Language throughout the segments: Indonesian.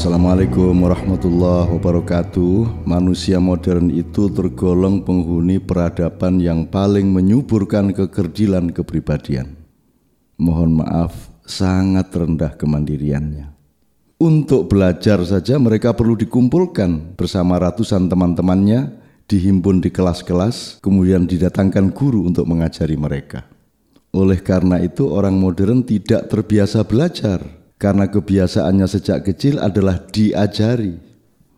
Assalamualaikum warahmatullahi wabarakatuh. Manusia modern itu tergolong penghuni peradaban yang paling menyuburkan kekerdilan kepribadian. Mohon maaf, sangat rendah kemandiriannya. Untuk belajar saja mereka perlu dikumpulkan bersama ratusan teman-temannya, dihimpun di kelas-kelas, kemudian didatangkan guru untuk mengajari mereka. Oleh karena itu orang modern tidak terbiasa belajar karena kebiasaannya sejak kecil adalah diajari.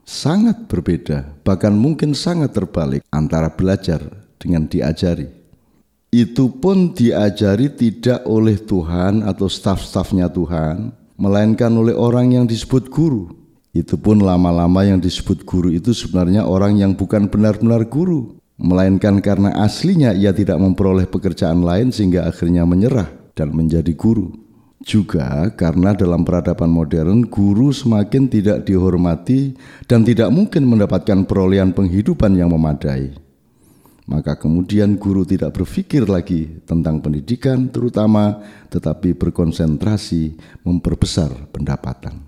Sangat berbeda, bahkan mungkin sangat terbalik antara belajar dengan diajari. Itu pun diajari tidak oleh Tuhan atau staf-stafnya Tuhan, melainkan oleh orang yang disebut guru. Itu pun lama-lama yang disebut guru itu sebenarnya orang yang bukan benar-benar guru, melainkan karena aslinya ia tidak memperoleh pekerjaan lain sehingga akhirnya menyerah dan menjadi guru. Juga karena dalam peradaban modern guru semakin tidak dihormati dan tidak mungkin mendapatkan perolehan penghidupan yang memadai maka kemudian guru tidak berpikir lagi tentang pendidikan terutama tetapi berkonsentrasi memperbesar pendapatan.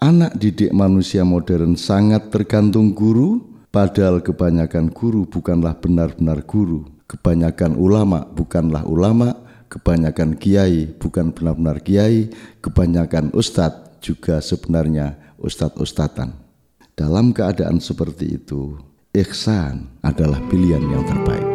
Anak didik manusia modern sangat tergantung guru padahal kebanyakan guru bukanlah benar-benar guru. Kebanyakan ulama bukanlah ulama, kebanyakan kiai bukan benar-benar kiai, kebanyakan ustadz juga sebenarnya ustadz-ustadzan. Dalam keadaan seperti itu, ihsan adalah pilihan yang terbaik.